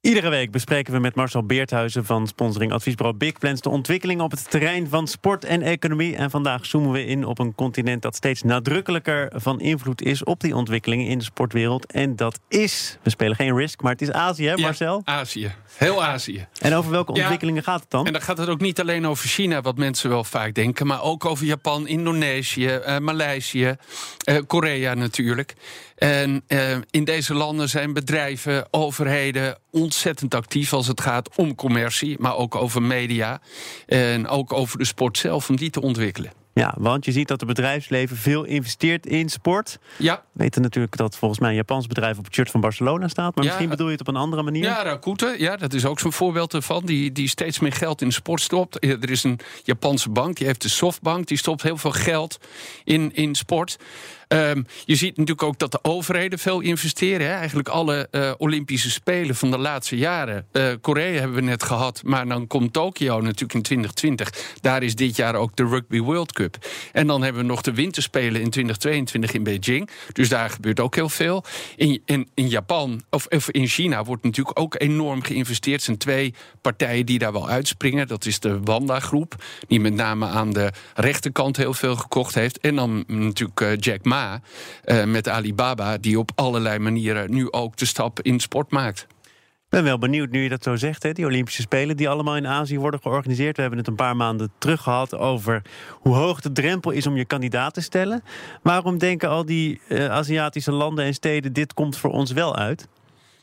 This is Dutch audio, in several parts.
Iedere week bespreken we met Marcel Beerthuizen van sponsoring adviesbureau Big Plans de ontwikkelingen op het terrein van sport en economie. En vandaag zoomen we in op een continent dat steeds nadrukkelijker van invloed is op die ontwikkelingen in de sportwereld. En dat is, we spelen geen risk, maar het is Azië, hè Marcel? Ja, Azië. Heel Azië. En over welke ontwikkelingen gaat het dan? En dan gaat het ook niet alleen over China, wat mensen wel vaak denken, maar ook over Japan, Indonesië, uh, Maleisië, uh, Korea natuurlijk. En uh, in deze landen zijn bedrijven, overheden ontzettend actief als het gaat om commercie, maar ook over media en ook over de sport zelf om die te ontwikkelen. Ja, want je ziet dat het bedrijfsleven veel investeert in sport. Ja. We weten natuurlijk dat volgens mij een Japans bedrijf op het shirt van Barcelona staat. Maar misschien bedoel je het op een andere manier. Ja, Rakuten, ja, dat is ook zo'n voorbeeld ervan. Die, die steeds meer geld in de sport stopt. Er is een Japanse bank, die heeft de Softbank. Die stopt heel veel geld in, in sport. Um, je ziet natuurlijk ook dat de overheden veel investeren. Hè? Eigenlijk alle uh, Olympische Spelen van de laatste jaren. Uh, Korea hebben we net gehad, maar dan komt Tokio natuurlijk in 2020. Daar is dit jaar ook de Rugby World Cup. En dan hebben we nog de Winterspelen in 2022 in Beijing. Dus daar gebeurt ook heel veel. In, in, Japan, of, of in China, wordt natuurlijk ook enorm geïnvesteerd. Er zijn twee partijen die daar wel uitspringen. Dat is de Wanda-groep, die met name aan de rechterkant heel veel gekocht heeft. En dan natuurlijk uh, Jack Ma uh, met Alibaba, die op allerlei manieren nu ook de stap in sport maakt. Ben wel benieuwd nu je dat zo zegt, hè? die Olympische Spelen die allemaal in Azië worden georganiseerd. We hebben het een paar maanden terug gehad over hoe hoog de drempel is om je kandidaat te stellen. Waarom denken al die uh, Aziatische landen en steden dit komt voor ons wel uit?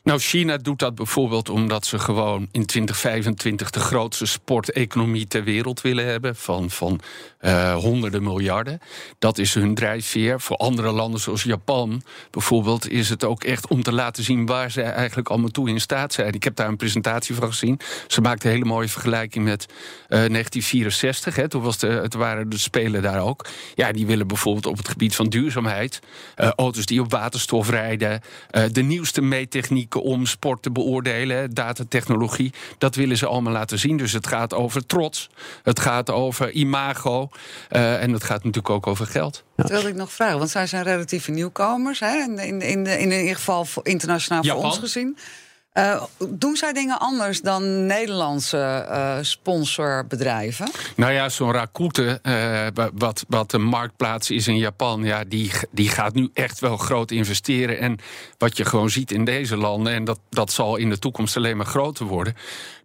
Nou, China doet dat bijvoorbeeld omdat ze gewoon in 2025 de grootste sporteconomie ter wereld willen hebben. Van, van uh, honderden miljarden. Dat is hun drijfveer. Voor andere landen zoals Japan bijvoorbeeld is het ook echt om te laten zien waar ze eigenlijk allemaal toe in staat zijn. Ik heb daar een presentatie van gezien. Ze maakte een hele mooie vergelijking met uh, 1964. Hè. Toen was de, het waren de Spelen daar ook. Ja, die willen bijvoorbeeld op het gebied van duurzaamheid. Uh, auto's die op waterstof rijden. de nieuwste meettechniek om sport te beoordelen, datatechnologie. Dat willen ze allemaal laten zien. Dus het gaat over trots, het gaat over imago uh, en het gaat natuurlijk ook over geld. Dat wilde ik nog vragen, want zij zijn relatieve nieuwkomers, hè? In, in, in, in ieder geval internationaal Japan. voor ons gezien. Uh, doen zij dingen anders dan Nederlandse uh, sponsorbedrijven? Nou ja, zo'n Rakuten, uh, wat, wat een marktplaats is in Japan, ja, die, die gaat nu echt wel groot investeren. En wat je gewoon ziet in deze landen, en dat, dat zal in de toekomst alleen maar groter worden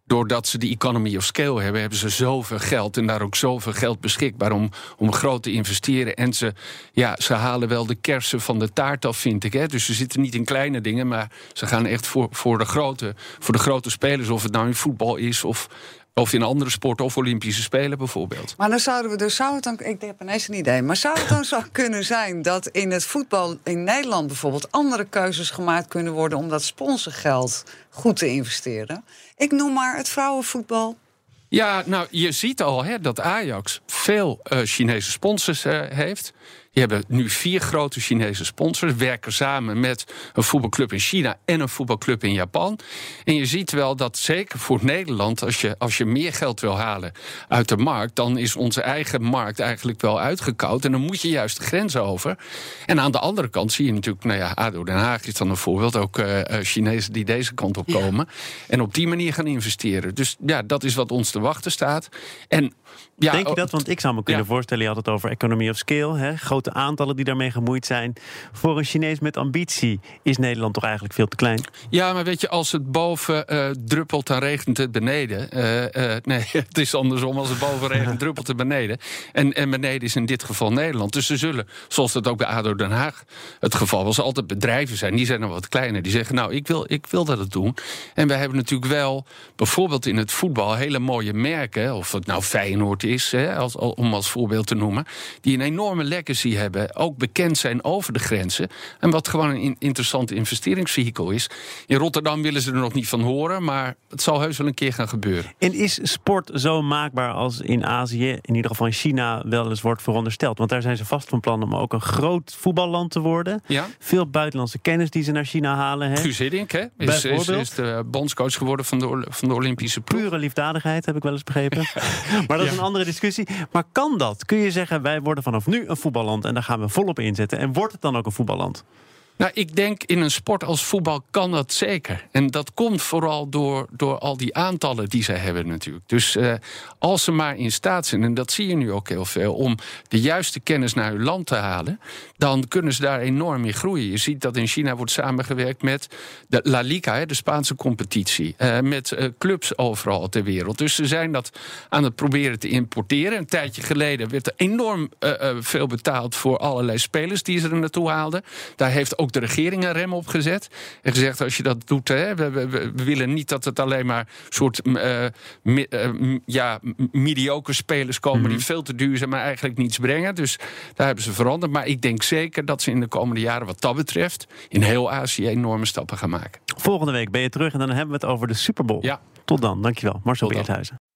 doordat ze die economy of scale hebben, hebben ze zoveel geld en daar ook zoveel geld beschikbaar om, om groot te investeren. En ze, ja, ze halen wel de kersen van de taart af, vind ik. Hè. Dus ze zitten niet in kleine dingen, maar ze gaan echt voor, voor, de, grote, voor de grote spelers. Of het nou in voetbal is of of in andere sporten of Olympische Spelen bijvoorbeeld. Maar dan zouden we dus, zou het dan, ik heb ineens een idee, maar zou het dan zo kunnen zijn dat in het voetbal in Nederland bijvoorbeeld andere keuzes gemaakt kunnen worden om dat sponsorgeld goed te investeren? Ik noem maar het vrouwenvoetbal. Ja, nou, je ziet al hè, dat Ajax veel uh, Chinese sponsors uh, heeft. Die hebben nu vier grote Chinese sponsors, werken samen met een voetbalclub in China en een voetbalclub in Japan. En je ziet wel dat zeker voor Nederland, als je, als je meer geld wil halen uit de markt, dan is onze eigen markt eigenlijk wel uitgekoud. En dan moet je juist de grens over. En aan de andere kant zie je natuurlijk, nou ja, ADO Den Haag is dan een voorbeeld, ook uh, Chinezen die deze kant op komen. Ja. En op die manier gaan investeren. Dus ja, dat is wat ons te wachten staat. En ja, Denk je dat? Want ik zou me kunnen ja. voorstellen, je had het over economy of scale, hè, grote aantallen die daarmee gemoeid zijn. Voor een Chinees met ambitie is Nederland toch eigenlijk veel te klein? Ja, maar weet je, als het boven uh, druppelt, dan regent het beneden. Uh, uh, nee, het is andersom. Als het boven regent, druppelt het beneden. En, en beneden is in dit geval Nederland. Dus ze zullen, zoals dat ook bij ADO Den Haag het geval was, altijd bedrijven zijn. Die zijn nog wat kleiner. Die zeggen, nou, ik wil, ik wil dat het doen. En wij hebben natuurlijk wel, bijvoorbeeld in het voetbal, hele mooie merken. Of het nou Feyenoord is, hè, als, om als voorbeeld te noemen. Die een enorme legacy technologie hebben, ook bekend zijn over de grenzen. En wat gewoon een interessant investeringsvehikel is. In Rotterdam willen ze er nog niet van horen, maar het zal heus wel een keer gaan gebeuren. En is sport zo maakbaar als in Azië, in ieder geval in China, wel eens wordt verondersteld? Want daar zijn ze vast van plan om ook een groot voetballand te worden. Ja. Veel buitenlandse kennis die ze naar China halen. Hè? Guus Hiddink hè, is, is, is, de bondscoach geworden van de, van de Olympische ploeg. Pure liefdadigheid, heb ik wel eens begrepen. maar dat is een andere discussie. Maar kan dat? Kun je zeggen, wij worden vanaf nu een voetballand en daar gaan we volop inzetten? En wordt het dan ook een voetballand? Nou, ik denk in een sport als voetbal kan dat zeker. En dat komt vooral door, door al die aantallen die zij hebben natuurlijk. Dus uh, als ze maar in staat zijn, en dat zie je nu ook heel veel... om de juiste kennis naar hun land te halen... dan kunnen ze daar enorm in groeien. Je ziet dat in China wordt samengewerkt met de La Liga, de Spaanse competitie. Uh, met uh, clubs overal ter wereld. Dus ze zijn dat aan het proberen te importeren. Een tijdje geleden werd er enorm veel betaald... voor allerlei spelers die ze er naartoe haalden. Daar heeft ook de regering een rem op gezet. En gezegd, als je dat doet, hè, we, we, we willen niet dat het alleen maar soort uh, mi, uh, ja, mediocre spelers komen... Mhm. die veel te duur zijn, maar eigenlijk niets brengen. Dus daar hebben ze veranderd. Maar ik denk zeker dat ze in de komende jaren wat dat betreft... in heel Azië enorme stappen gaan maken. Volgende week ben je terug en dan hebben we het over de Super Bowl. Ja. Tot dan, dankjewel. Marcel. Beerthuizen.